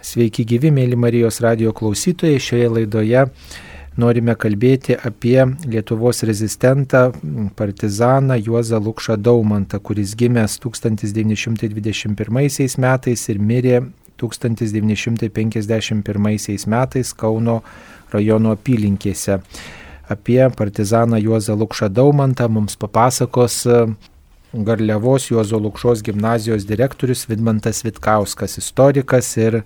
Sveiki gyvi, mėly Marijos radio klausytojai. Šioje laidoje norime kalbėti apie Lietuvos rezistentą, partizaną Juozą Lukšą Daumantą, kuris gimęs 1921 metais ir mirė 1951 metais Kauno rajono apylinkėse. Apie partizaną Juozą Lukšą Daumantą mums papasakos Garliavos Juozo Lukšos gimnazijos direktorius Vidmantas Vitkauskas, istorikas ir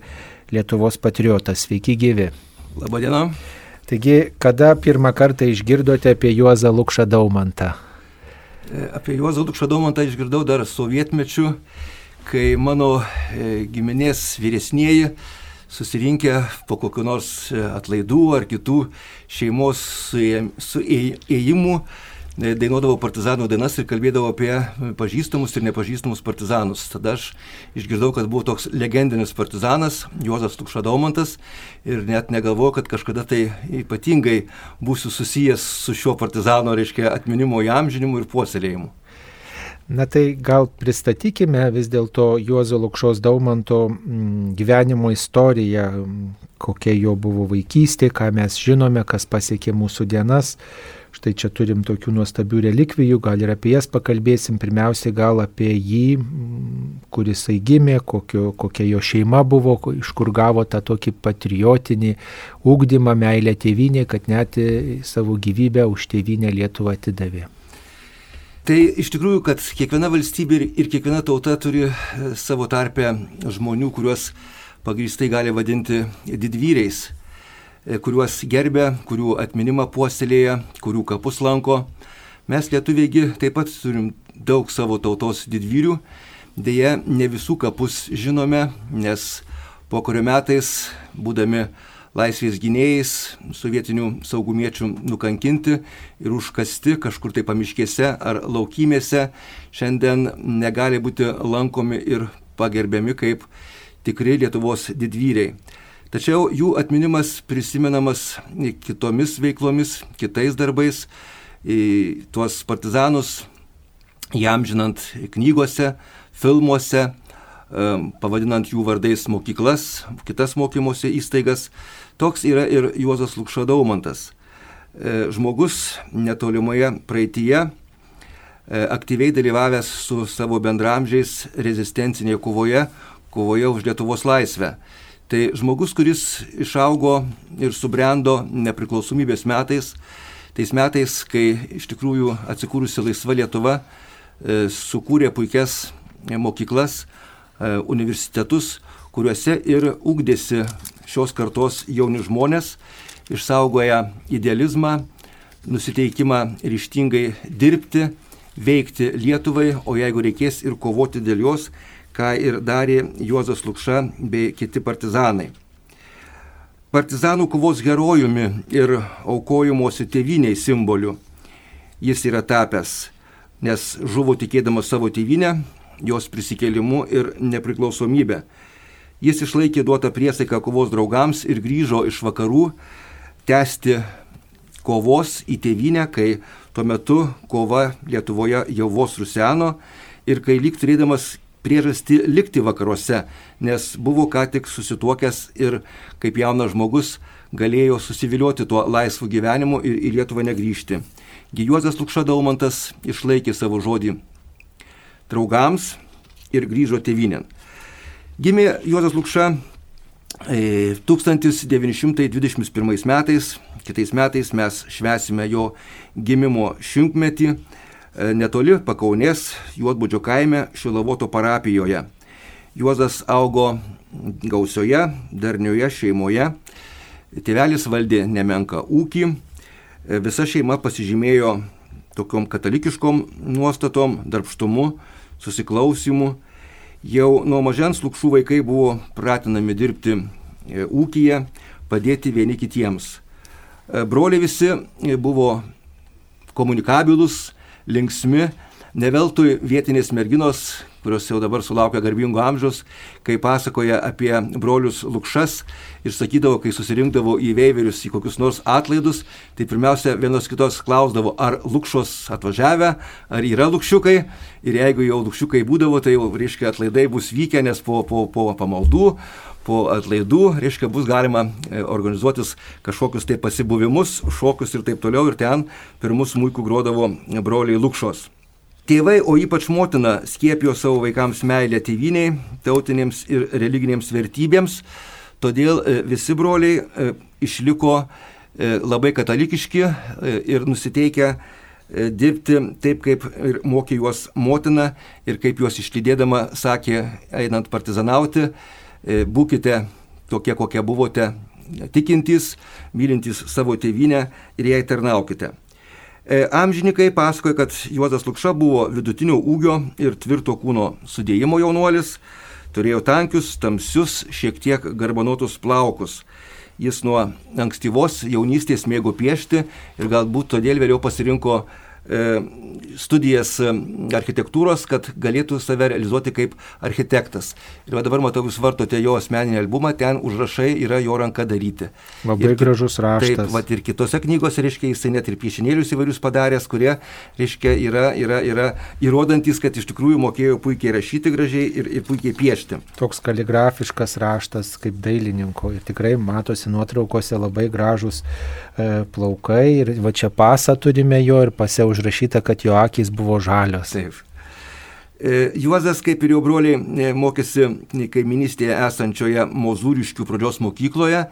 Lietuvos patriotas. Sveiki gyvi. Labadiena. Taigi, kada pirmą kartą išgirdote apie Juozą Lukšą Daumantą? E, apie Juozą Lukšą Daumantą išgirdau dar sovietmečiu, kai mano e, giminės vyresnėji susirinkę po kokiu nors e, atlaidų ar kitų šeimos suėjimų E, dainuodavo partizanų dainas ir kalbėdavo apie pažįstamus ir nepažįstamus partizanus. Tada aš išgirdau, kad buvo toks legendinis partizanas Juozas Tukšadaumantas ir net negalvojau, kad kažkada tai ypatingai būsiu susijęs su šiuo partizano, reiškia, atminimo įamžinimu ir puoselėjimu. Na tai gal pristatykime vis dėlto Juozo Lukšos Daumanto mm, gyvenimo istoriją, kokia jo buvo vaikystė, ką mes žinome, kas pasiekė mūsų dienas. Štai čia turim tokių nuostabių relikvijų, gal ir apie jas pakalbėsim. Pirmiausia, gal apie jį, kuris jisai gimė, kokio, kokia jo šeima buvo, iš kur gavo tą tokį patriotinį ūkdymą, meilę tėvynė, kad net savo gyvybę už tėvynę Lietuvą atidavė. Tai iš tikrųjų, kad kiekviena valstybė ir kiekviena tauta turi e, savo tarpę žmonių, kuriuos pagrįstai gali vadinti didvyriais. E, kuriuos gerbė, kurių atminimą puoselėja, kurių kapus lanko. Mes lietuviegi taip pat turim daug savo tautos didvyrių, dėja ne visų kapus žinome, nes po kurio metais, būdami laisvės gynėjais, sovietinių saugumiečių nukankinti ir užkasti kažkur tai pamiškėse ar laukymėse, šiandien negali būti lankomi ir pagerbiami kaip tikri Lietuvos didvyriai. Tačiau jų atminimas prisimenamas kitomis veiklomis, kitais darbais, tuos partizanus jam žinant knygose, filmuose, pavadinant jų vardais mokyklas, kitas mokymosi įstaigas. Toks yra ir Juozas Lukšadaumantas. E, žmogus netolimoje praeitie e, aktyviai dalyvavęs su savo bendramžiais rezistencinėje kovoje, kovoje už Lietuvos laisvę. Tai žmogus, kuris išaugo ir subrendo nepriklausomybės metais, tais metais, kai iš tikrųjų atsikūrusi laisva Lietuva e, sukūrė puikias mokyklas, e, universitetus, kuriuose ir ugdėsi šios kartos jauni žmonės, išsaugoja idealizmą, nusiteikimą ryštingai dirbti, veikti Lietuvai, o jeigu reikės ir kovoti dėl jos, ką ir darė Juozas Lukša bei kiti partizanai. Partizanų kovos herojumi ir aukojimuosi tėviniai simboliu jis yra tapęs, nes žuvo tikėdamas savo tėvynę, jos prisikėlimu ir nepriklausomybę. Jis išlaikė duotą priesaiką kovos draugams ir grįžo iš vakarų tęsti kovos į tėvynę, kai tuo metu kova Lietuvoje jau vos ruseno ir kai lyg turėdamas priežastį likti vakaruose, nes buvo ką tik susituokęs ir kaip jaunas žmogus galėjo susivilioti tuo laisvu gyvenimu ir į Lietuvą negrįžti. Gijuozas Lukša Daumantas išlaikė savo žodį draugams ir grįžo tėvynėn. Gimė Juozas Lukša 1921 e, metais, kitais metais mes švesime jo gimimo šimtmetį. E, netoli Pakaunės Juotbudžio kaime Šilavoto parapijoje. Juozas augo gausioje, darnioje šeimoje. Tėvelis valdė nemenka ūkį. E, visa šeima pasižymėjo tokiom katalikiškom nuostatom, darbštumu, susiklausimu. Jau nuo mažens lūkšų vaikai buvo pratinami dirbti e, ūkiją, padėti vieni kitiems. Broliai visi buvo komunikabilus, linksmi, Neveltui vietinės merginos, kurios jau dabar sulaukia garbingo amžiaus, kai pasakoja apie brolius Lukšas ir sakydavo, kai susirinkdavo į veiverius į kokius nors atlaidus, tai pirmiausia vienos kitos klausdavo, ar Lukšos atvažiavę, ar yra Lukšiukai. Ir jeigu jau Lukšiukai būdavo, tai jau, reiškia, atlaidai bus vykę, nes po, po, po pamaldų po atlaidų, reiškia, bus galima e, organizuotis kažkokius tai pasibuvimus, šokius ir taip toliau. Ir ten pirmus mūkų grodavo broliai Lukšos. Tėvai, o ypač motina, skiepijo savo vaikams meilę tėviniai, tautinėms ir religinėms vertybėms, todėl e, visi broliai e, išliko e, labai katalikiški ir nusiteikę dirbti taip, kaip ir mokė juos motina ir kaip juos išlydėdama sakė, einant partizanauti, būkite tokie, kokie buvote, tikintys, mylintys savo tėvynę ir jai tarnaukite. E, amžininkai pasakoja, kad Juozas Lukša buvo vidutinio ūgio ir tvirto kūno sudėjimo jaunuolis, turėjo tankius, tamsius, šiek tiek garbanotus plaukus. Jis nuo ankstyvos jaunystės mėgo piešti ir galbūt todėl vėliau pasirinko studijas e, architektūros, kad galėtų save realizuoti kaip architektas. Ir dabar matau, jūs vartote jo asmeninį albumą, ten užrašai yra jo ranka daryti. Labai ir, gražus raštas. Taip, vat, ir kitose knygose, reiškia, jisai net ir piešinėlius įvairius padaręs, kurie, reiškia, yra, yra, yra įrodantis, kad iš tikrųjų mokėjo puikiai rašyti gražiai ir, ir puikiai piešti. Toks kaligrafiškas raštas kaip dailininko ir tikrai matosi nuotraukose labai gražus e, plaukai ir va čia pasą turime jo ir pasiau užrašyta, kad jo akis buvo žalios. Taip. E, Juozas, kaip ir jo broliai, e, mokėsi kaiminystėje esančioje Mozūriškių pradžios mokykloje,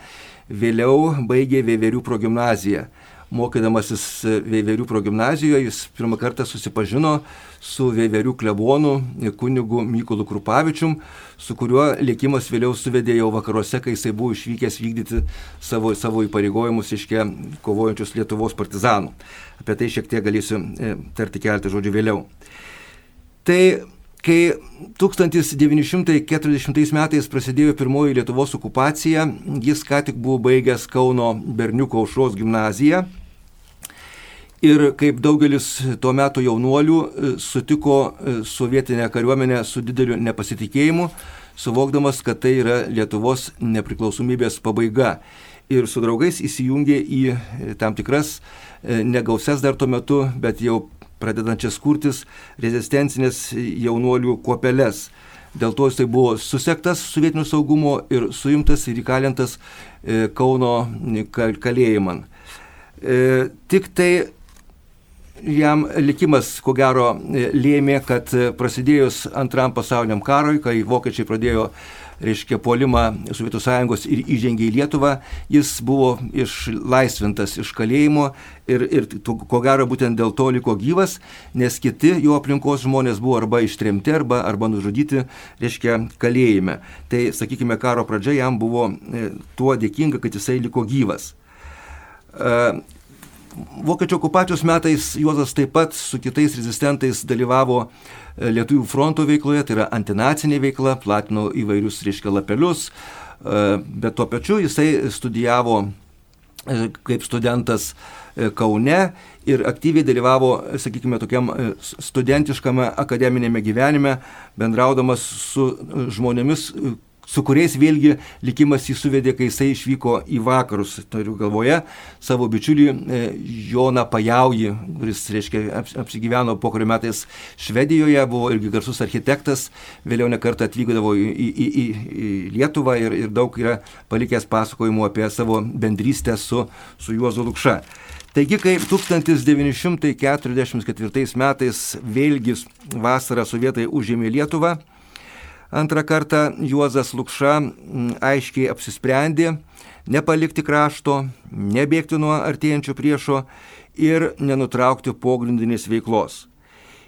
vėliau baigė Vėverių progymnaziją mokydamasis Veiverių progymnazijoje, jis pirmą kartą susipažino su Veiverių klebonu kunigu Mykolu Krupavičium, su kuriuo likimas vėliau suvedė jau vakaruose, kai jisai buvo išvykęs vykdyti savo, savo įpareigojimus iškę kovojančius Lietuvos partizanų. Apie tai šiek tiek galėsiu e, tarti keletą žodžių vėliau. Tai kai 1940 metais prasidėjo pirmoji Lietuvos okupacija, jis ką tik buvo baigęs Kauno berniuko aušros gimnaziją Ir kaip daugelis tuo metu jaunuolių e, sutiko e, sovietinę kariuomenę su dideliu nepasitikėjimu, suvokdamas, kad tai yra Lietuvos nepriklausomybės pabaiga. Ir su draugais įsijungė į e, tam tikras negausias dar tuo metu, bet jau pradedančias kurtis rezistencinės jaunuolių kuopeles. Dėl to jisai buvo susektas sovietinių saugumo ir suimtas ir įkalintas Kauno kalėjiman. Tik tai jam likimas, ko gero, lėmė, kad prasidėjus antram pasauliniam karui, kai vokiečiai pradėjo reiškia, polimą Sovietų sąjungos ir įžengė į Lietuvą, jis buvo išlaisvintas iš kalėjimo ir, ir ko gero būtent dėl to liko gyvas, nes kiti jo aplinkos žmonės buvo arba ištremti, arba, arba nužudyti, reiškia, kalėjime. Tai, sakykime, karo pradžia jam buvo e, tuo dėkinga, kad jisai liko gyvas. Vokiečių okupacijos metais Juozas taip pat su kitais rezistentais dalyvavo e, Lietuvų fronto veikloje, tai yra antinacinė veikla, platino įvairius, reiškia, lapelius, e, bet tuo pačiu jisai studijavo e, kaip studentas Kaune ir aktyviai dalyvavo, sakykime, tokiam studentiškame akademinėme gyvenime, bendraudamas su žmonėmis, su kuriais vėlgi likimas jį suvedė, kai jisai išvyko į vakarus. Turiu galvoje savo bičiulį e, Joną Pajaujį, kuris, reiškia, apsigyveno po kurių metais Švedijoje, buvo irgi garsus architektas, vėliau nekartą atvykdavo į, į, į, į Lietuvą ir, ir daug yra palikęs pasakojimų apie savo bendrystę su, su Juozu Lukša. Taigi, kai 1944 metais vėlgi vasarą sovietai užėmė Lietuvą, Antrą kartą Juozas Lukša aiškiai apsisprendė nepalikti krašto, nebėgti nuo artėjančio priešo ir nenutraukti pogrindinės veiklos.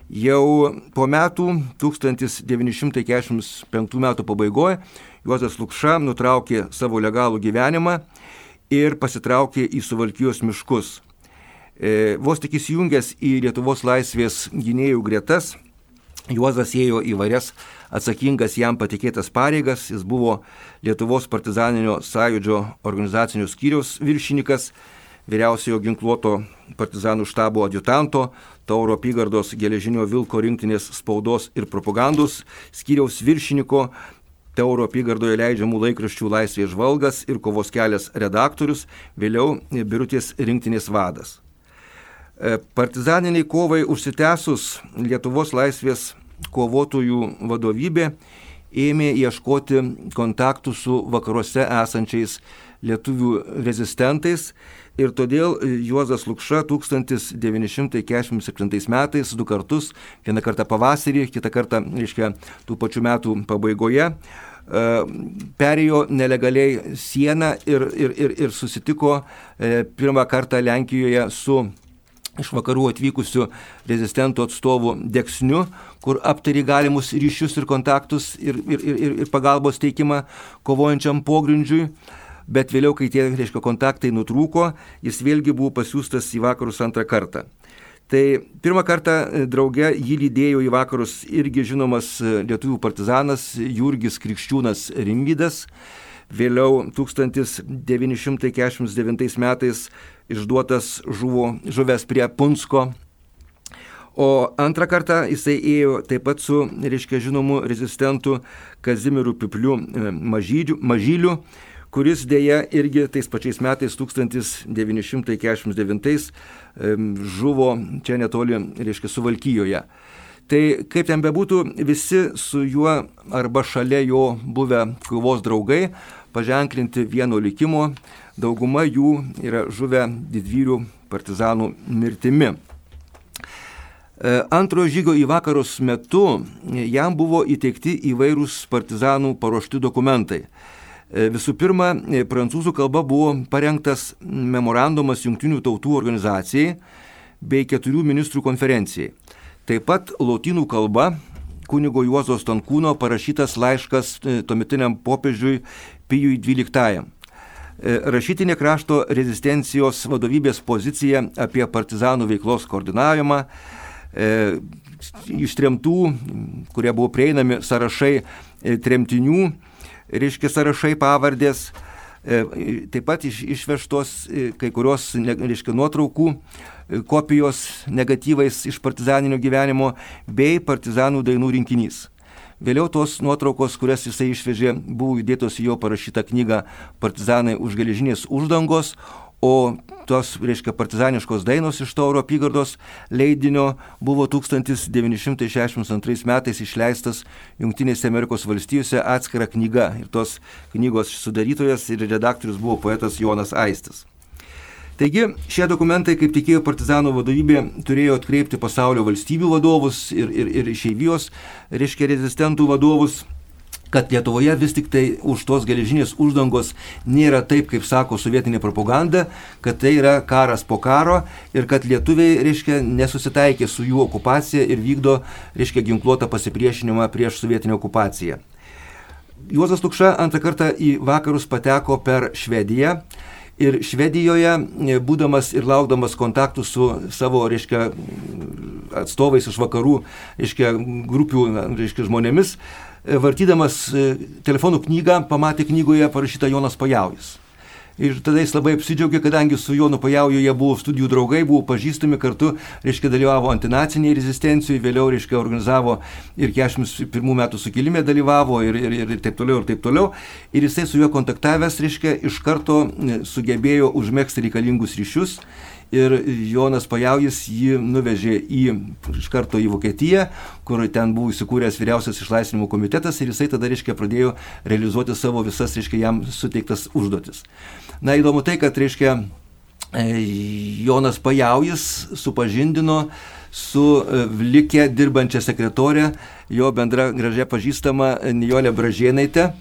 Jau po metų, 1945 metų pabaigoje, Juozas Lukša nutraukė savo legalų gyvenimą ir pasitraukė į Suvalkijos miškus. E, vos tik įsijungęs į Lietuvos laisvės gynėjų gretas, Juozas ėjo į varias atsakingas jam patikėtas pareigas, jis buvo Lietuvos partizaninio sąjūdžio organizacinio skyriaus viršininkas, vyriausiojo ginkluoto partizanų štabo adjutanto, Tauro apygardos geležinio Vilko rinktinės spaudos ir propagandos skyriaus viršininko, Tauro apygardoje leidžiamų laikraščių laisvės žvalgas ir kovos kelias redaktorius, vėliau Birutės rinktinės vadas. E, partizaniniai kovai užsitęsus Lietuvos laisvės kovotojų vadovybė ėmė ieškoti kontaktų su vakaruose esančiais lietuvių rezistentais ir todėl Juozas Lukša 1947 metais du kartus, vieną kartą pavasarį, kitą kartą, reiškia, tų pačių metų pabaigoje, e, perėjo nelegaliai sieną ir, ir, ir, ir susitiko e, pirmą kartą Lenkijoje su iš vakarų atvykusių rezistentų atstovų Deksniu, kur aptari galimus ryšius ir kontaktus ir, ir, ir, ir pagalbos teikimą kovojančiam pogrindžiui. Bet vėliau, kai tie reiškia, kontaktai nutrūko, jis vėlgi buvo pasiūstas į vakarus antrą kartą. Tai pirmą kartą e, drauge jį lydėjo į vakarus irgi žinomas e, lietuvių partizanas Jurgis Krikščiūnas Rimvydas. Vėliau 1949 metais išduotas žuvo, žuvęs prie Punsko. O antrą kartą jisai ėjo taip pat su, reiškia, žinomu rezistentu Kazimiru Pipliu e, Mažyliu, Mažyliu kuris dėja irgi tais pačiais metais 1949 žuvo čia netoli, reiškia, Suvalkyjoje. Tai kaip ten bebūtų, visi su juo arba šalia jo buvę kovos draugai paženklinti vieno likimo, dauguma jų yra žuvę didvyrių partizanų mirtimi. E, antrojo žygio į vakarus metu jam buvo įteikti įvairūs partizanų paruošti dokumentai. E, visų pirma, e, prancūzų kalba buvo parengtas memorandumas Junktinių tautų organizacijai bei keturių ministrų konferencijai. Taip pat lotynų kalba kunigo Juozo Stankūno parašytas laiškas e, tuometiniam popiežiui Pijui XII. E, rašytinė krašto rezistencijos vadovybės pozicija apie partizanų veiklos koordinavimą, e, ištremtų, kurie buvo prieinami sąrašai tremtinių, reiškia sąrašai pavardės, taip pat iš, išvežtos kai kurios, reiškia, nuotraukų kopijos negatyvais iš partizaninio gyvenimo bei partizanų dainų rinkinys. Vėliau tos nuotraukos, kurias jisai išvežė, buvo įdėtos į jo parašytą knygą Partizanai už geležinės uždangos, o tos, reiškia, partizaniškos dainos iš Tauro apygardos leidinio buvo 1962 metais išleistas Junktinėse Amerikos valstijose atskira knyga ir tos knygos sudarytojas ir redaktorius buvo poetas Jonas Aistis. Taigi šie dokumentai, kaip tikėjo partizanų vadovybė, turėjo atkreipti pasaulio valstybių vadovus ir, ir, ir išeivijos, reiškia rezistentų vadovus kad Lietuvoje vis tik tai už tos geležinės uždangos nėra taip, kaip sako sovietinė propaganda, kad tai yra karas po karo ir kad lietuviai, reiškia, nesusitaikė su jų okupacija ir vykdo, reiškia, ginkluotą pasipriešinimą prieš sovietinę okupaciją. Juozas Lukša antrą kartą į vakarus pateko per Švediją Ir Švedijoje, e, būdamas ir laukdamas kontaktų su savo, reiškia, atstovais iš vakarų, reiškia, grupių, reiškia, žmonėmis, e, vartydamas e, telefonų knygą, pamatė knygoje parašytą Jonas Pajaujas. Ir tada jis labai apsidžiaugė, kadangi su Jonu Pajauju jie buvo studijų draugai, buvo pažįstami kartu, reiškia, dalyvavo antinaciniai rezistencijoje, vėliau, reiškia, organizavo ir 41 metų sukilimė dalyvavo ir, ir, ir taip toliau, ir taip toliau. Ir jisai su juo kontaktavęs, reiškia, iš karto e, sugebėjo užmėgsti reikalingus ryšius ir Jonas Pajaujis jį nuvežė į, iš karto į Vokietiją, kur ten buvo įsikūręs vyriausias išlaisvinimo komitetas ir jisai tada, reiškia, pradėjo realizuoti savo visas, reiškia, jam suteiktas užduotis. Na įdomu tai, kad, reiškia, e, Jonas Pajaujis supažindino su e, Vlikė dirbančia sekretorė, jo bendra gražia pažįstama Nijolė Bražėnaitė.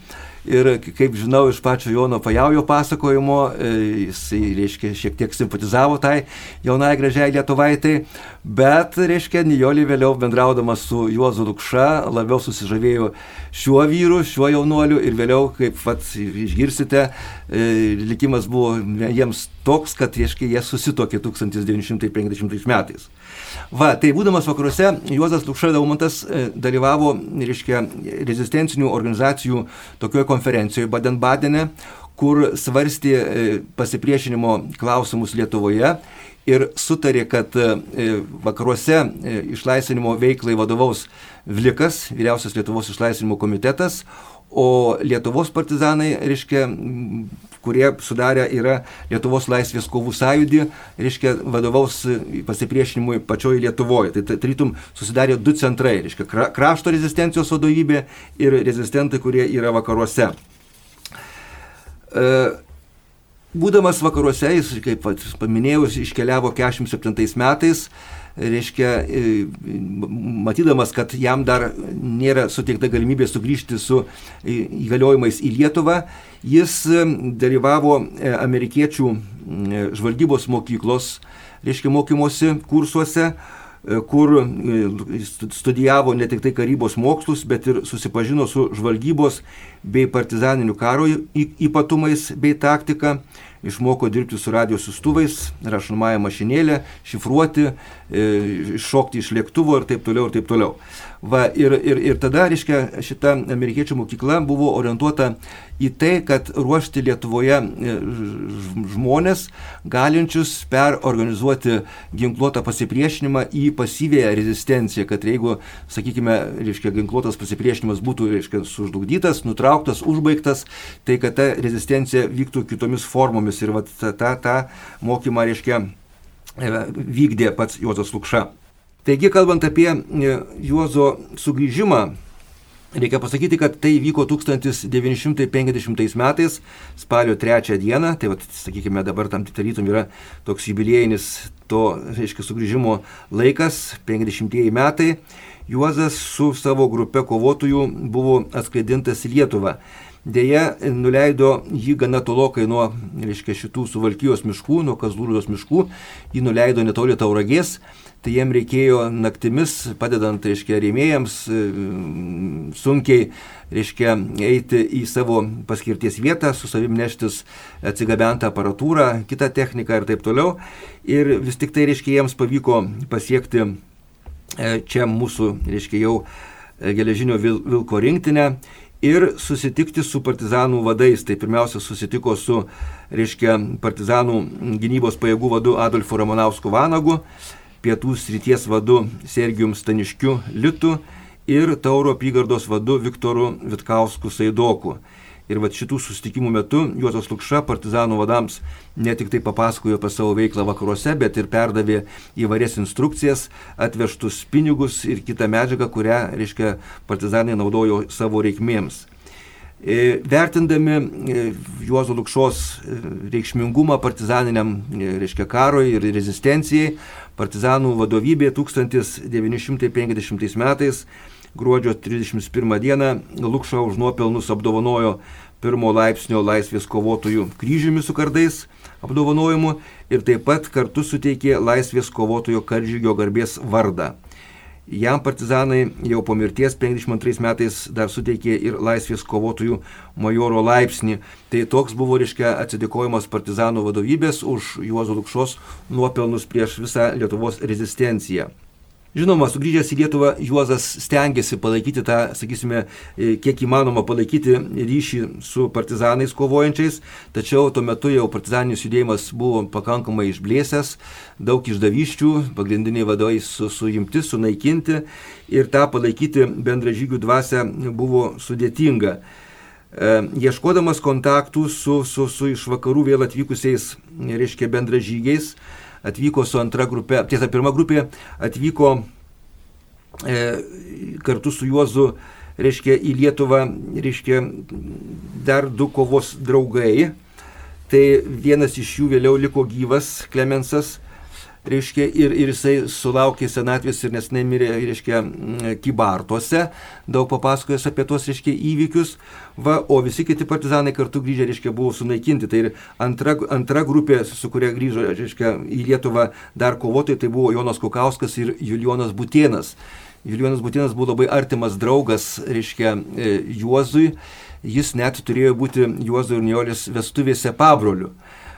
Ir kaip žinau iš pačio Jono Pajaujo pasakojimo, e, jisai, reiškia, šiek tiek simpatizavo tai jaunai gražiai Lietuvaitai, bet, reiškia, Nijolį vėliau bendraudama su Juozu Lukša labiau susižavėjo šiuo vyru, šiuo jaunuoliu ir vėliau, kaip pats išgirsite, e, likimas buvo jiems toks, kad, reiškia, jie susitokė 1950 metais. Va, tai būdamas vakaruose, Juozas Lukša Daumantas e, dalyvavo, reiškia, rezistencinių organizacijų tokioje konferencijoje Baden-Badene, kur svarstė pasipriešinimo klausimus Lietuvoje ir sutarė, kad vakaruose išlaisvinimo veiklai vadovaus Vlikas, vyriausias Lietuvos išlaisvinimo komitetas, o Lietuvos partizanai, reiškia, kurie sudarė yra Lietuvos laisvės kovų sąjūdį, reiškia, vadovaus pasipriešinimui pačioje Lietuvoje. Tai tarytum susidarė du centrai, reiškia, krašto rezistencijos vadovybė ir rezistentai, kurie yra vakaruose. E, būdamas vakaruose, jis, kaip paminėjau, iškeliavo 47 metais reiškia, e, matydamas, kad jam dar nėra suteikta galimybė sugrįžti su įgaliojimais į Lietuvą, jis e, dalyvavo e, amerikiečių žvalgybos mokyklos, reiškia, mokymosi kursuose kur studijavo ne tik tai karybos mokslus, bet ir susipažino su žvalgybos bei partizaninių karo ypatumais bei taktika išmoko dirbti su radio sustuvais, rašomąją mašinėlę, šifruoti, e, šokti iš lėktuvo ir taip toliau ir taip toliau. Va, ir, ir, ir tada, reiškia, šita amerikiečių mokykla buvo orientuota į tai, kad ruošti Lietuvoje e, žmonės, galinčius perorganizuoti ginkluotą pasipriešinimą į pasyvėją rezistenciją, kad jeigu, sakykime, reiškia, ginkluotas pasipriešinimas būtų, reiškia, sužlugdytas, nutrauktas, užbaigtas, tai kad ta rezistencija vyktų kitomis formomis ir va, tą, tą, tą mokymą, reiškia, e, vykdė pats Juozas Lukša. Taigi, kalbant apie e, Juozo sugrįžimą, reikia pasakyti, kad tai vyko 1950 metais, spalio 3 dieną, tai, vat, sakykime, dabar tam tarytum yra toks jubiliejinis to, reiškia, sugrįžimo laikas, 50 metai. Juozas su savo grupe kovotojų buvo atskaidintas į Lietuvą. Deja, nuleido jį gana tolokai nuo, reiškia, šitų suvalkyjos miškų, nuo Kazlūros miškų, jį nuleido netoli Tauragės tai jiem reikėjo naktimis, padedant, reiškia, rėmėjams, e, sunkiai, reiškia, eiti į savo paskirties vietą, su savim neštis atsigabentą aparatūrą, kitą techniką ir taip toliau. Ir vis tik tai, reiškia, jiems pavyko pasiekti e, čia mūsų, reiškia, jau e, geležinio vilko rinktinę ir susitikti su partizanų vadais. Tai pirmiausia susitiko su, reiškia, partizanų gynybos pajėgų vadu Adolfu Ramanausku Vanagu, pietų srities vadu Sergijum Staniškiu Litu ir Tauro apygardos vadu Viktoru Vitkausku Saidoku. Ir va šitų susitikimų metu Juozas Lukša partizanų vadams ne tik tai papasakojo apie savo veiklą vakaruose, bet ir perdavė įvairias instrukcijas, atvežtus pinigus ir kitą medžiagą, kurią, reiškia, partizanai naudojo savo reikmėms. E, vertindami e, Juozo Lukšos e, reikšmingumą partizaniniam, reiškia, karui ir rezistencijai, partizanų vadovybė 1950 metais gruodžio 31 dieną Lukšą už nuopelnus apdovanojo pirmo laipsnio laisvės kovotojų kryžiumi su kardais apdovanojimu ir taip pat kartu suteikė laisvės kovotojo karžygio garbės vardą. Jam partizanai jau po mirties 52 metais dar suteikė ir laisvės kovotojų majoro laipsnį. Tai toks buvo, reiškia, atsidėkojimas partizanų vadovybės už Juozo Lukšos nuopelnus prieš visą Lietuvos rezistenciją. Žinoma, sugrįžęs į Lietuvą, Juozas stengiasi palaikyti tą, sakysime, e, kiek įmanoma palaikyti ryšį su partizanais kovojančiais, tačiau tuo metu jau partizaninis judėjimas buvo pakankamai išblėsęs, daug išdavyščių, pagrindiniai vadovai su, suimti, sunaikinti ir tą palaikyti bendražygių dvasę buvo sudėtinga. E, ieškodamas kontaktų su, su, su iš vakarų vėl atvykusiais, reiškia, bendražygiais, atvyko su antra grupė, tiesa, pirma grupė atvyko e, kartu su Juozu, reiškia, į Lietuvą, reiškia, dar du kovos draugai. Tai vienas iš jų vėliau liko gyvas, Klemensas, reiškia, ir, ir jisai sulaukė senatvės ir nesnai mirė, reiškia, Kibartuose, daug papasakojęs apie tuos, reiškia, įvykius, va, o visi kiti partizanai kartu grįžę, reiškia, buvo sunaikinti. Tai ir antra, antra grupė, su kuria grįžo, reiškia, į Lietuvą dar kovotojai, tai buvo Jonas Kukauskas ir Julijonas Butienas. Julijonas Butienas buvo labai artimas draugas, reiškia, e, Juozui. Jis net turėjo būti Juozo ir Nijolės vestuvėse pabroliu.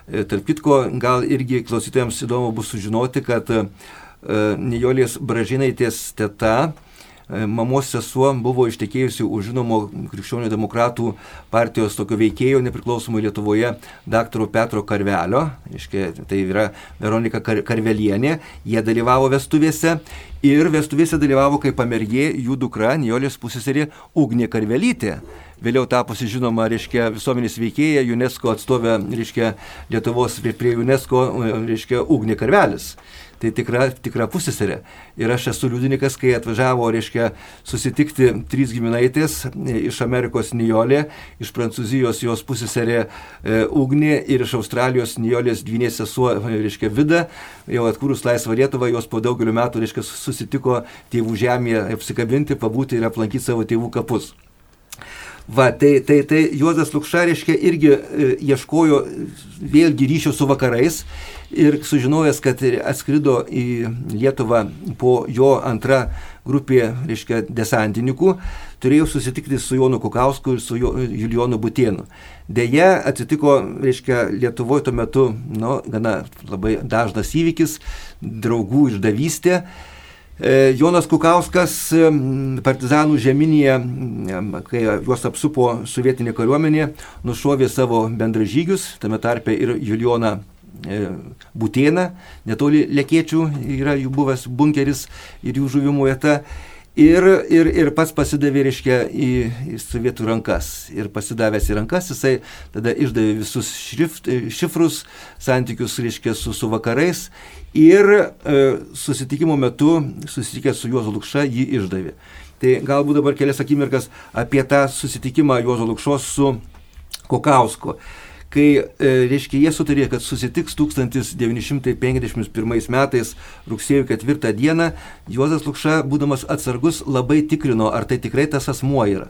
E, tarp kitko, gal irgi klausytojams įdomu bus sužinoti, kad e, Nijolės Bražinaitės teta mamos sesuo buvo ištekėjusi už žinomo krikščionių demokratų partijos tokio veikėjo nepriklausomai Lietuvoje, daktaro Petro Karvelio, iškia, tai yra Veronika Kar Karvelienė, jie dalyvavo vestuvėse ir vestuvėse dalyvavo kaip pamergė jų dukra, Nijolės pusėserė Ugnė Karvelytė vėliau tapusi žinoma, reiškia, visuomenės veikėja, UNESCO atstovė, reiškia, Lietuvos prie UNESCO, reiškia, Ugnė Karvelis. Tai tikra, tikra pusėserė. Ir aš esu liudininkas, kai atvažiavo, reiškia, susitikti trys giminaitės iš Amerikos Nijolė, iš Prancūzijos jos pusėserė e, Ugnė ir iš Australijos Nijolės dvynės sesuo, reiškia, Vida. Jau atkūrus laisvą Lietuvą, jos po daugeliu metų, reiškia, susitiko tėvų žemėje apsikabinti, pabūti ir aplankyti savo tėvų kapus. Va, tai, tai, tai Juozas Lukša, reiškia, irgi e, ieškojo vėlgi ryšio su vakarais ir sužinojęs, kad atskrido į Lietuvą po jo antra grupė, reiškia, desantininkų, turėjo susitikti su Jonu Kukausku ir su Julionu Butienu. Deja, atsitiko, reiškia, Lietuvoje tuo metu, nu, gana labai dažnas įvykis, draugų išdavystė. E, Jonas Kukauskas partizanų žeminėje, kai juos apsupo sovietinė kariuomenė, nušovė savo bendražygius, tame tarpe ir Julijoną e, Būtėną, netoli Lekėčių yra jų buvęs bunkeris ir jų žuvimo vieta. Ir, ir, ir pats pasidavė, reiškia, į, į sovietų rankas. Ir pasidavęs į rankas, jisai tada išdavė visus šrift, šifrus, santykius, reiškia, su, su vakarais. Ir e, susitikimo metu, susitikęs su Juozo Lukša, jį išdavė. Tai galbūt dabar kelias akimirkas apie tą susitikimą Juozo Lukšos su Kokausku kai, e, reiškia, jie sutarė, kad susitiks 1951 metais rugsėjo 4 dieną, Juozas Lukša, būdamas atsargus, labai tikrino, ar tai tikrai tas asmuo yra.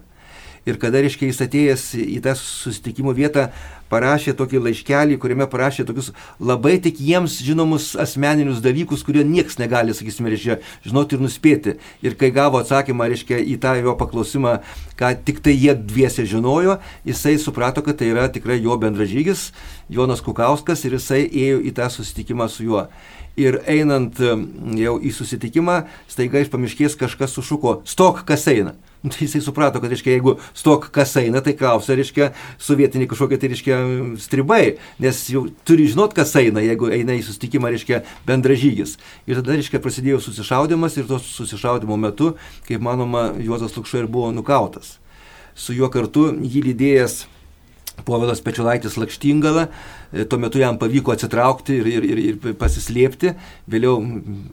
Ir kada, reiškia, jis atėjęs į tą susitikimo vietą, parašė tokį laiškelį, kuriame parašė tokius labai tik jiems žinomus asmeninius dalykus, kurie nieks negali, sakysime, reiškia, žinoti ir nuspėti. Ir kai gavo atsakymą, reiškia, į tą jo paklausimą, ką tik tai jie dviese žinojo, jisai suprato, kad tai yra tikrai jo bendražygis, Jonas Kukauskas, ir jisai ėjo į tą susitikimą su juo. Ir einant jau į susitikimą, staiga iš pamiškės kažkas sušuko, stok, kas eina. Nu, tai jisai suprato, kad, reiškia, jeigu stok kas eina, tai klausia, reiškia, sovietiniai kažkokie, tai reiškia, stribai, nes jau turi žinot, kas eina, jeigu eina į susitikimą, reiškia, bendražygis. Ir tada, reiškia, prasidėjo susišaudimas ir tos susišaudimo metu, kaip manoma, Juozas Lukša ir buvo nukautas. Su juo kartu jį lydėjęs Povilas Pečiulaitis Lakštingala, tuo metu jam pavyko atsitraukti ir, ir, ir, ir pasislėpti. Vėliau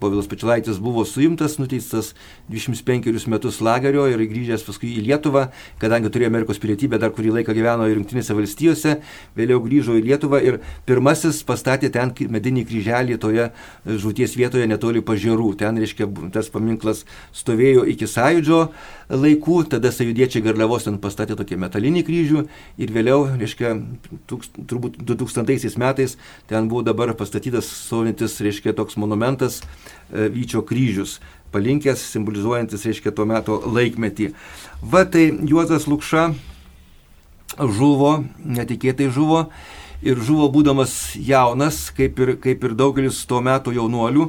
Povilas Pečiulaitis buvo suimtas, nuteistas 25 metus lagerio ir grįžęs paskui į Lietuvą, kadangi turėjo Amerikos pilietybę, dar kurį laiką gyveno Junktinėse valstijose, vėliau grįžo į Lietuvą ir pirmasis pastatė ten medinį kryželį toje žūties vietoje netoli pažiūrų. Ten, reiškia, tas paminklas stovėjo iki sąjūdžio laikų, tada sąjūdiečiai Garliavos ten pastatė tokį metalinį kryžių ir vėliau, reiškia, tūks, turbūt 2000 metais ten buvo dabar pastatytas stovintis, reiškia, toks monumentas e, Vyčio kryžius, palinkęs, simbolizuojantis, reiškia, tuo metu laikmetį. Va tai Juozas Lukša žuvo, netikėtai žuvo ir žuvo būdamas jaunas, kaip ir, kaip ir daugelis tuo metu jaunuolių.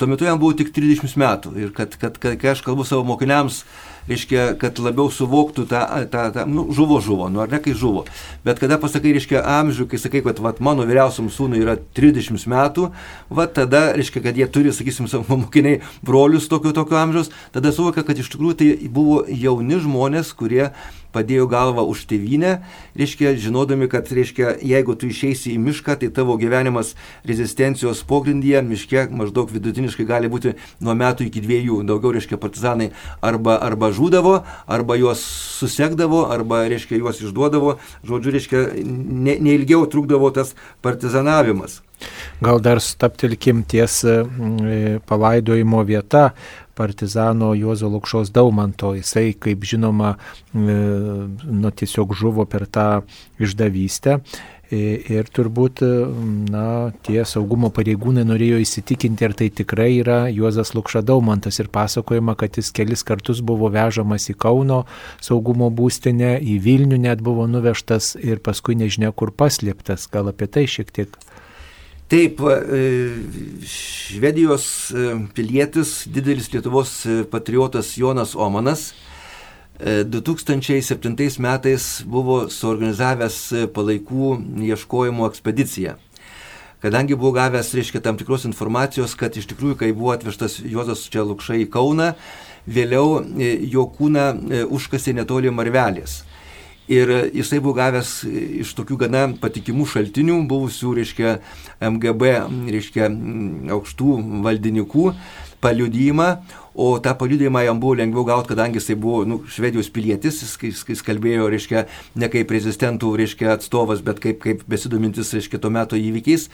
Tuo metu jam buvo tik 30 metų ir kad, kad, kad kai aš kalbu savo mokiniams, reiškia, kad labiau suvoktų tą, tą, tą nu, žuvo žuvo, nu ar ne, kai žuvo. Bet kada pasakai, reiškia, amžių, kai sakai, kad vat, mano vyriausiam sūnui yra 30 metų, va tada, reiškia, kad jie turi, sakysim, savo mokiniai brolius tokio, tokio amžiaus, tada suvokia, kad iš tikrųjų tai buvo jauni žmonės, kurie padėjo galvą už tėvynę, reiškia, žinodami, kad, reiškia, jeigu tu išeisi į mišką, tai tavo gyvenimas rezistencijos pogrindyje, miške maždaug vidutiniškai gali būti nuo metų iki dviejų, daugiau, reiškia, partizanai arba, arba žūdavo, arba juos susekdavo, arba, reiškia, juos išduodavo, žodžiu, reiškia, ne, neilgiau trukdavo tas partizanavimas. Gal dar staptelkim ties palaidojimo vieta partizano Juozo Lukšos Daumanto. Jisai, kaip žinoma, e, nu, tiesiog žuvo per tą išdavystę. E, ir turbūt, e, na, tie saugumo pareigūnai norėjo įsitikinti, ar tai tikrai yra Juozas Lukša Daumantas. Ir pasakojama, kad jis kelis kartus buvo vežamas į Kauno saugumo būstinę, į Vilnių net buvo nuvežtas ir paskui nežinia kur paslėptas. Gal apie tai šiek tiek Taip, Švedijos pilietis, didelis Lietuvos patriotas Jonas Omanas 2007 metais buvo suorganizavęs palaikų ieškojimo ekspediciją kadangi buvo gavęs, reiškia, tam tikros informacijos, kad iš tikrųjų, kai buvo atvežtas Juozas čia Lukšai į Kauną, vėliau e, jo kūną e, užkasė netoli Marvelės. Ir jisai buvo gavęs iš tokių gana patikimų šaltinių, buvusių, reiškia, MGB, reiškia, aukštų valdininkų paliudymą, o tą paliudymą jam buvo lengviau gauti, kadangi jisai buvo nu, švedijos pilietis, jis, jis, kalbėjo, reiškia, ne kaip rezistentų, reiškia, atstovas, bet kaip, kaip besidomintis, reiškia, to meto įvykiais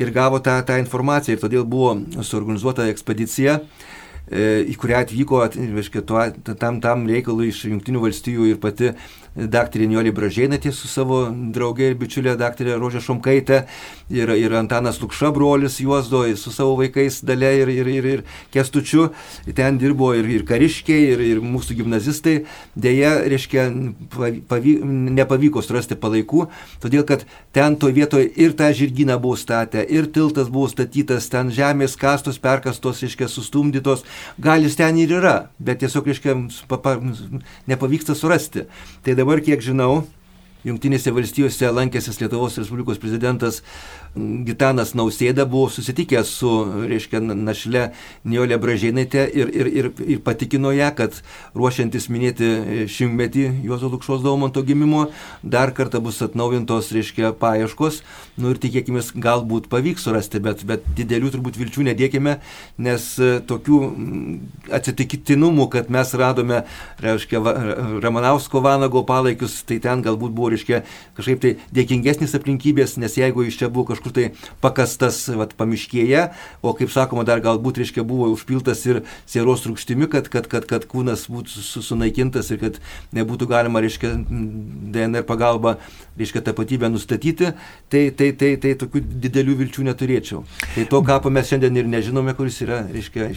ir gavo tą, tą informaciją. Ir todėl buvo suorganizuota ekspedicija e, į kurią atvyko, reiškia, tuo, tam, tam reikalui iš Junktinių valstijų ir pati daktarė Niolė Bražėnaitė su savo draugė ir bičiulė daktarė Rožė Šomkaitė ir, ir Antanas Lukša brolis Juozdo su savo vaikais dalė ir, ir, ir, ir Kestučiu. Ten dirbo ir, ir kariškiai, ir, ir mūsų gimnazistai. Deja, reiškia, pavy, nepavyko surasti palaikų, todėl kad ten to vietoje ir tą žirginą buvo statę, ir tiltas buvo statytas, ten žemės kastos, perkastos, reiškia, sustumdytos. Gal jis ten ir yra, bet tiesiog, reiškia, nepavyksta surasti. Tai dabar dabar, kiek žinau, Junktinėse valstijose lankęsis Lietuvos Respublikos prezidentas Gitanas Nausėda buvo susitikęs su, reiškia, našle Niolė Bražėnaitė ir, ir, ir, ir patikino ją, kad ruošiantis minėti šimtmetį Juozo Lukšos Daumanto gimimo, dar kartą bus atnaujintos, reiškia, paieškos. Nu ir tikėkime, galbūt pavyks surasti, bet, bet didelių turbūt vilčių nedėkime, nes e, tokių atsitiktinumų, kad mes radome, reiškia, Ramanausko vanago palaikius, tai ten galbūt buvo, reiškia, kažkaip tai dėkingesnis aplinkybės, nes jeigu iš čia buvo kažkur tai pakastas vat, pamiškėje, o kaip sakoma, dar galbūt, reiškia, buvo užpiltas ir sieros rūkštimi, kad, kad, kad, kad kūnas būtų sunaikintas ir kad nebūtų galima, reiškia, DNR pagalba, reiškia, tapatybę nustatyti, tai, tai, tai, tai tokių didelių vilčių neturėčiau. Tai to kapo mes šiandien ir nežinome, kuris yra, reiškia.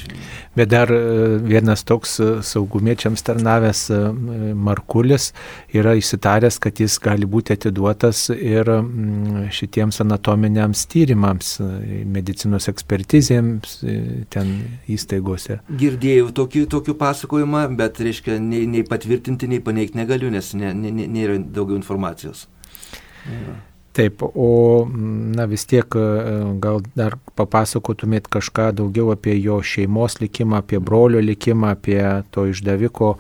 Bet dar e, vienas toks e, saugumiečiams tarnavęs e, Markulis yra įsitaręs, kad jis gali būti atiduotas ir šitiems anatominiams tyrimams, medicinos ekspertizėms ten įstaigose. Girdėjau tokį, tokį pasakojimą, bet, reiškia, nei, nei patvirtinti, nei paneigti negaliu, nes nėra ne, ne, ne daugiau informacijos. Ja. Taip, o na, vis tiek gal dar papasakotumėt kažką daugiau apie jo šeimos likimą, apie brolio likimą, apie to išdaviko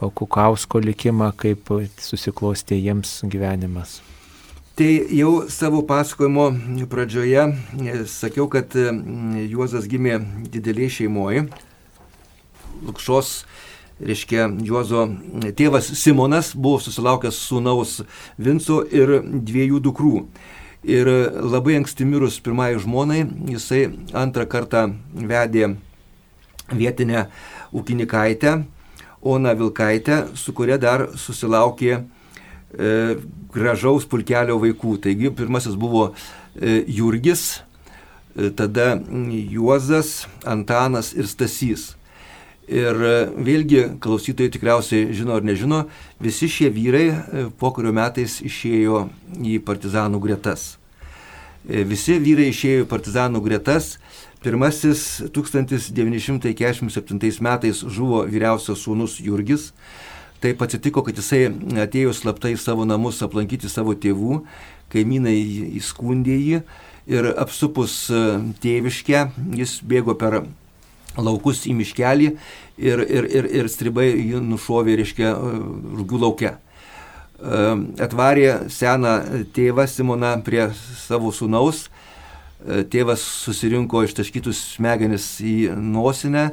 Kukausko likimą, kaip susiklostė jiems gyvenimas. Tai jau savo pasakojimo pradžioje e, sakiau, kad e, Juozas gimė didelėje šeimoje. Lukšos, reiškia, Juozo tėvas Simonas buvo susilaukęs sūnaus Vinco ir dviejų dukrų. Ir labai anksti mirus pirmai žmonai, jisai antrą kartą vedė vietinę ūkininkaitę, Ona Vilkaitę, su kuria dar susilaukė e, gražaus pulkelio vaikų. Taigi pirmasis buvo e, Jurgis, e, tada Juozas, Antanas ir Stasys. Ir e, vėlgi klausytojai tikriausiai žino ar nežino, visi šie vyrai e, po kurio metais išėjo į partizanų gretas. E, visi vyrai išėjo į partizanų gretas. Pirmasis 1947 metais žuvo vyriausias sūnus Jurgis, Taip atsitiko, kad jisai atėjo slaptai į savo namus aplankyti savo tėvų, kaimynai įskundė jį ir apsupus e, tėviškę jis bėgo per laukus į miškelį ir, ir, ir, ir stribai jį nušovė, reiškia, e, rūgių laukia. E, atvarė seną tėvą Simoną prie savo sunaus, tėvas susirinko ištaškytus smegenis į nosinę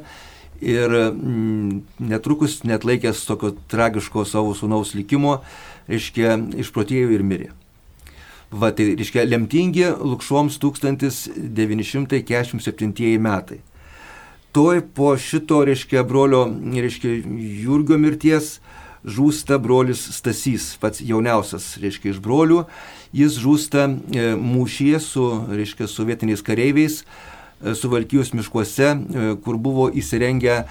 ir mm, netrukus net laikęs tokio tragiško savo sunaus likimo, reiškia, išprotėjo ir mirė. Va, tai reiškia, lemtingi Lukšoms 1947 metai. Toj po šito, reiškia, brolio, reiškia, Jurgio mirties žūsta brolis Stasys, pats jauniausias, reiškia, iš brolių. Jis žūsta e, mūšyje su, reiškia, sovietiniais kareiviais E, Suvalkijos miškuose, e, kur buvo įsirengę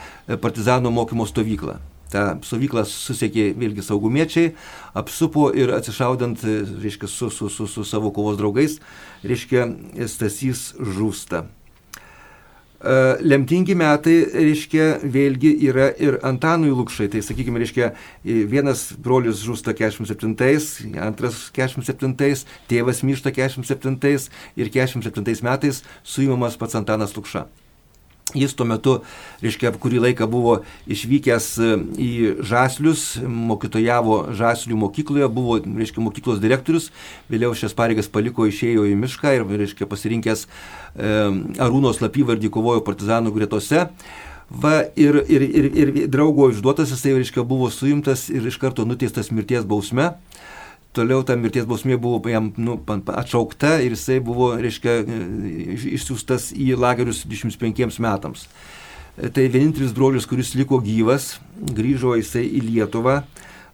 partizanų mokymo stovyklą. tą stovyklą susiekė vėlgi saugumiečiai, apsupo ir atsišaudant, reiškia, su, su, su, su savo kovos draugais, reiškia, Stasys žūsta. E, lemtingi metai, reiškia, vėlgi yra ir Antanui Lukšai. Tai, sakykime, reiškia, vienas brolius žūsta 47, antras 47, tėvas miršta 47 ir 47 metais suimamas pats Antanas Lukša. Jis tuo metu, reiškia, kurį laiką buvo išvykęs e, į Žaslius, mokytojavo Žaslių mokykloje, buvo, reiškia, mokyklos direktorius, vėliau šias pareigas paliko, išėjo į mišką ir, reiškia, pasirinkęs e, Arūno slapyvardį kovojo partizanų gretose. Va, ir, ir, ir, ir draugo išduotas jisai, reiškia, buvo suimtas ir iš karto nuteistas mirties bausme toliau ta mirties bausmė buvo jam nu, atšaukta ir jisai buvo, reiškia, išsiųstas į lagerius 25 metams. Tai vienintelis brolius, kuris liko gyvas, grįžo jisai į Lietuvą,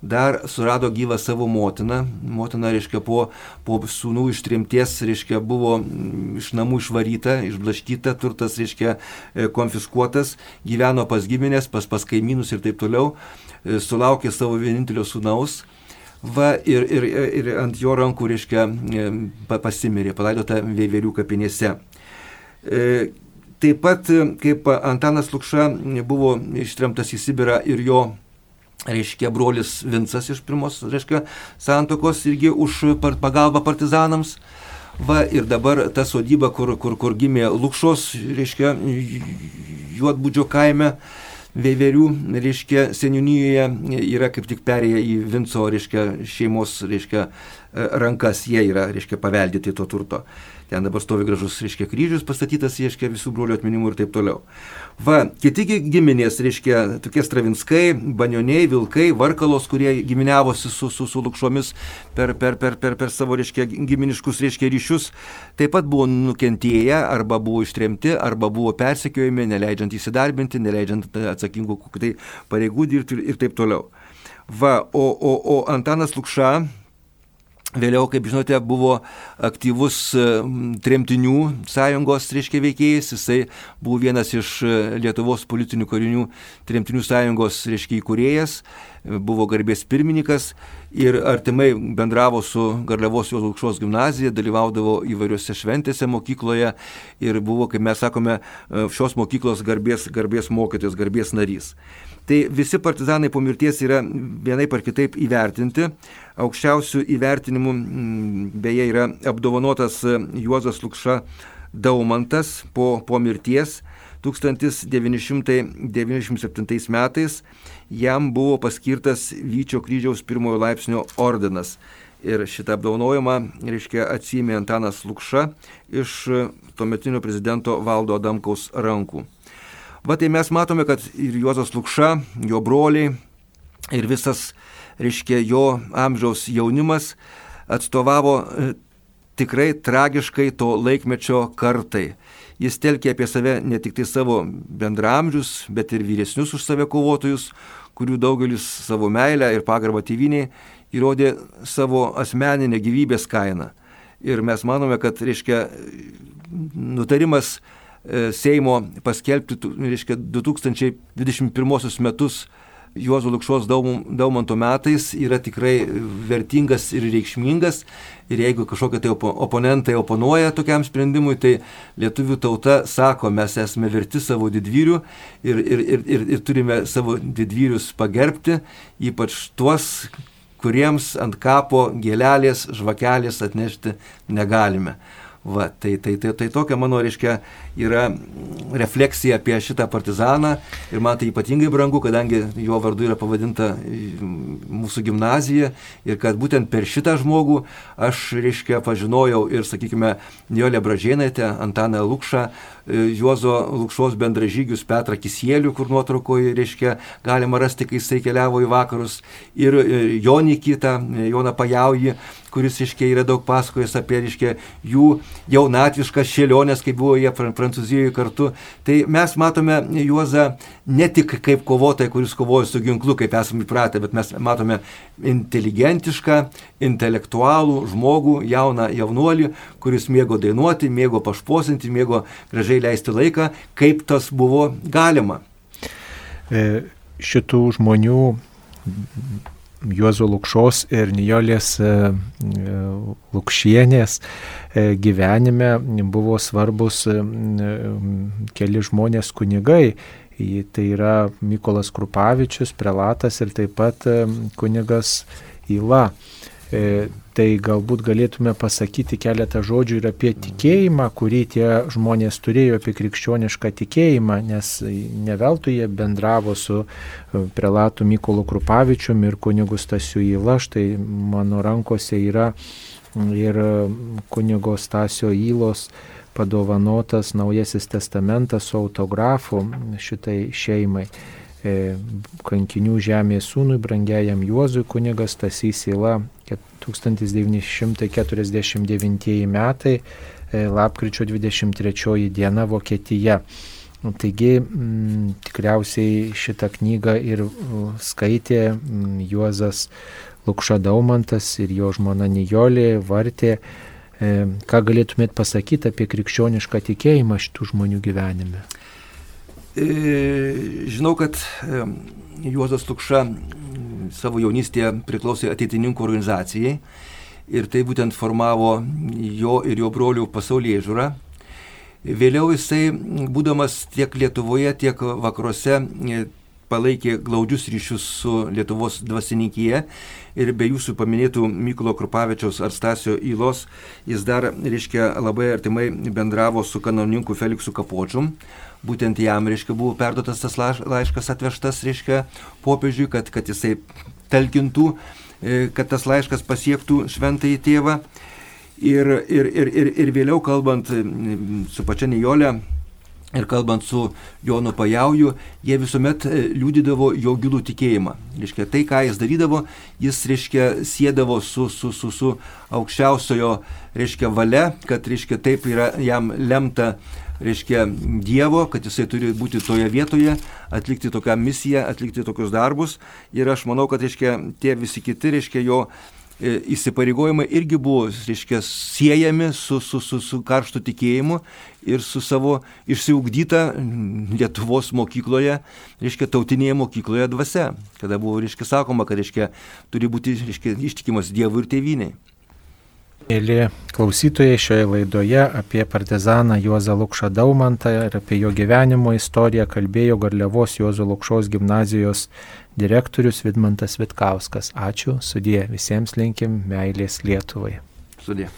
dar surado gyvą savo motiną. Motina, reiškia, po, po sūnų ištrimties, reiškia, buvo iš namų išvaryta, išblaškyta, turtas, reiškia, e, konfiskuotas, gyveno pas giminės, pas, pas kaimynus ir taip toliau, e, sulaukė savo vienintelio sūnaus Va, ir, ir, ir ant jo rankų, reiškia, pasimirė, palaidota Veiverių kapinėse. E, taip pat, kaip Antanas Lukša buvo ištremtas į Sibirą ir jo, reiškia, brolis Vincas iš pirmos, reiškia, santokos irgi už pagalbą partizanams. Va, ir dabar ta sodyba, kur, kur, kur gimė Lukšos, reiškia, Juotbudžio kaime, Veiverių, reiškia, seniūnijoje yra kaip tik perėję į Vinco, reiškia, šeimos, reiškia, rankas, jie yra, reiškia, paveldėti to turto. Ten dabar stovi gražus, reiškia, kryžius pastatytas, reiškia, visų brolių atminimų ir taip toliau. Va, kiti giminės, reiškia, tokie stravinskai, banioniai, vilkai, varkalos, kurie giminiavosi su, su, su lukšomis per, per, per, per, per savo, reiškia, giminiškus, reiškia, ryšius, taip pat buvo nukentėję, arba buvo ištremti, arba buvo persekiojami, neleidžiant įsidarbinti, neleidžiant atsakingų tai pareigų dirbti ir, ir taip toliau. Va, o, o, o Antanas Lukša, Vėliau, kaip žinote, buvo aktyvus e, tremtinių sąjungos, reiškia, veikėjas. Jisai buvo vienas iš e, Lietuvos politinių karinių tremtinių sąjungos, reiškia, įkūrėjas, e, buvo garbės pirmininkas ir artimai bendravo su Garliavos Jos aukštos gimnazija, dalyvaudavo įvairiose šventėse mokykloje ir buvo, kaip mes sakome, šios mokyklos garbės, garbės mokytojas, garbės narys. Tai visi partizanai po mirties yra vienai par kitaip įvertinti. Aukščiausių įvertinimų beje yra apdovanotas e, Juozas Lukša Daumantas po, po mirties 1997 metais. Jam buvo paskirtas Vyčio kryžiaus pirmojo laipsnio ordinas. Ir šitą apdovanojimą, reiškia, atsėmė Antanas Lukša iš tuometinio prezidento Valdo Adamkaus rankų. Va tai mes matome, kad ir Juozas Lukša, jo broliai ir visas, reiškia, jo amžiaus jaunimas atstovavo e, tikrai tragiškai to laikmečio kartai. Jis telkė apie save ne tik tai savo bendramžius, bet ir vyresnius už save kovotojus, kurių daugelis savo meilę ir pagarbą tėviniai įrodė savo asmeninę gyvybės kainą. Ir mes manome, kad, reiškia, nutarimas Seimo paskelbti, reiškia, 2021 metus Juozo Lukšos Daumanto metais yra tikrai vertingas ir reikšmingas. Ir jeigu kažkokie tai oponentai oponuoja tokiam sprendimui, tai lietuvių tauta sako, mes esame verti savo didvyrių ir, ir, ir, ir, ir turime savo didvyrius pagerbti, ypač tuos, kuriems ant kapo gėlelės, žvakelės atnešti negalime. Va, tai, tai, tai, tai tokia mano, reiškia, yra refleksija apie šitą partizaną ir man tai ypatingai brangu, kadangi jo vardu yra pavadinta mūsų gimnazija ir kad būtent per šitą žmogų aš, reiškia, pažinojau ir, sakykime, Niolė Bražėnaitė, Antaną Lukšą, e, Juozo Lukšos bendražygius Petrą Kisielių, kur nuotraukoje, reiškia, galima rasti, kai jisai keliavo į vakarus, ir e, Jonį kitą, Joną Pajaujį, kuris, reiškia, yra daug pasakojęs apie, reiškia, jų jaunatviškas šėlionės, kai buvo jie Prancūzijoje kartu. Tai mes matome Juozą ne tik kaip kovotoją, kuris kovoja su ginklu, kaip esame įpratę, bet mes matome inteligentišką, intelektualų žmogų, jauną jaunuolį, kuris mėgo dainuoti, mėgo pašposinti, mėgo gražiai leisti laiką, kaip tas buvo galima. E šitų žmonių Juozo Lukšos ir Nijolės e, e, Lukšienės e, gyvenime buvo svarbus keli žmonės kunigai. Tai yra Mykolas Krupavičius, prelatas ir taip pat kunigas Įla. E, tai galbūt galėtume pasakyti keletą žodžių ir apie tikėjimą, kurį tie žmonės turėjo, apie krikščionišką tikėjimą, nes neveltui jie bendravo su e, prelatu Mykolu Krupavičium ir kunigu Stasiu Įla. Štai mano rankose yra ir kunigo Stasio Įlos padovanotas Naujasis testamentas su autografu šitai šeimai. E, kankinių žemės sūnui, brangiajam Juozui kunigas Tasys Ila 1949 metai, e, lapkričio 23 diena Vokietija. Taigi m, mm, tikriausiai šitą knygą ir skaitė m, mm, Juozas Lukša Daumantas ir jo žmona Nijolė Vartė. E, ką galėtumėt pasakyti apie krikščionišką tikėjimą šitų žmonių gyvenime? E, žinau, kad Juozas Lukša savo jaunystėje priklausė ateitininkų organizacijai ir tai būtent formavo jo ir jo brolių pasaulyje žiūrą. Vėliau jisai, būdamas tiek Lietuvoje, tiek vakaruose, palaikė glaudžius ryšius su Lietuvos dvasininkyje ir be jūsų paminėtų Mykolo Krupavičiaus ar Stasio Įlos, jis dar, reiškia, labai artimai bendravo su kanonininku Feliksu Kapočium, būtent jam, reiškia, buvo perduotas tas laiškas atvežtas, reiškia, popiežiui, kad, kad jisai talkintų, e, kad tas laiškas pasiektų šventąjį tėvą. Ir, ir, ir, ir, ir vėliau kalbant su pačia Nijolė, Ir kalbant su Jonu Pajauju, jie visuomet e, liūdydavo jo gilų tikėjimą. Reiškia, tai, ką jis darydavo, jis, reiškia, sėdavo su, su, su, su aukščiausiojo, reiškia, valia, kad, reiškia, taip yra jam lemta reiškia, Dievo, kad jisai turi būti toje vietoje, atlikti tokią misiją, atlikti tokius darbus. Ir aš manau, kad, reiškia, tie visi kiti, reiškia, jo e, įsipareigojimai irgi buvo, reiškia, siejami su, su, su, su karštu tikėjimu ir su savo išsiugdyta Lietuvos mokykloje, reiškia, tautinėje mokykloje dvasia, kada buvo, reiškia, sakoma, kad, reiškia, turi būti, reiškia, ištikimas Dievui ir tėviniai. Mėly klausytojai šioje laidoje apie partizaną Juozą Lukšą Daumantą ir apie jo gyvenimo istoriją kalbėjo Garliavos Juozo Lukšos gimnazijos direktorius Vidmantas Vitkauskas. Ačiū, sudė, visiems linkim meilės Lietuvai. Sudė.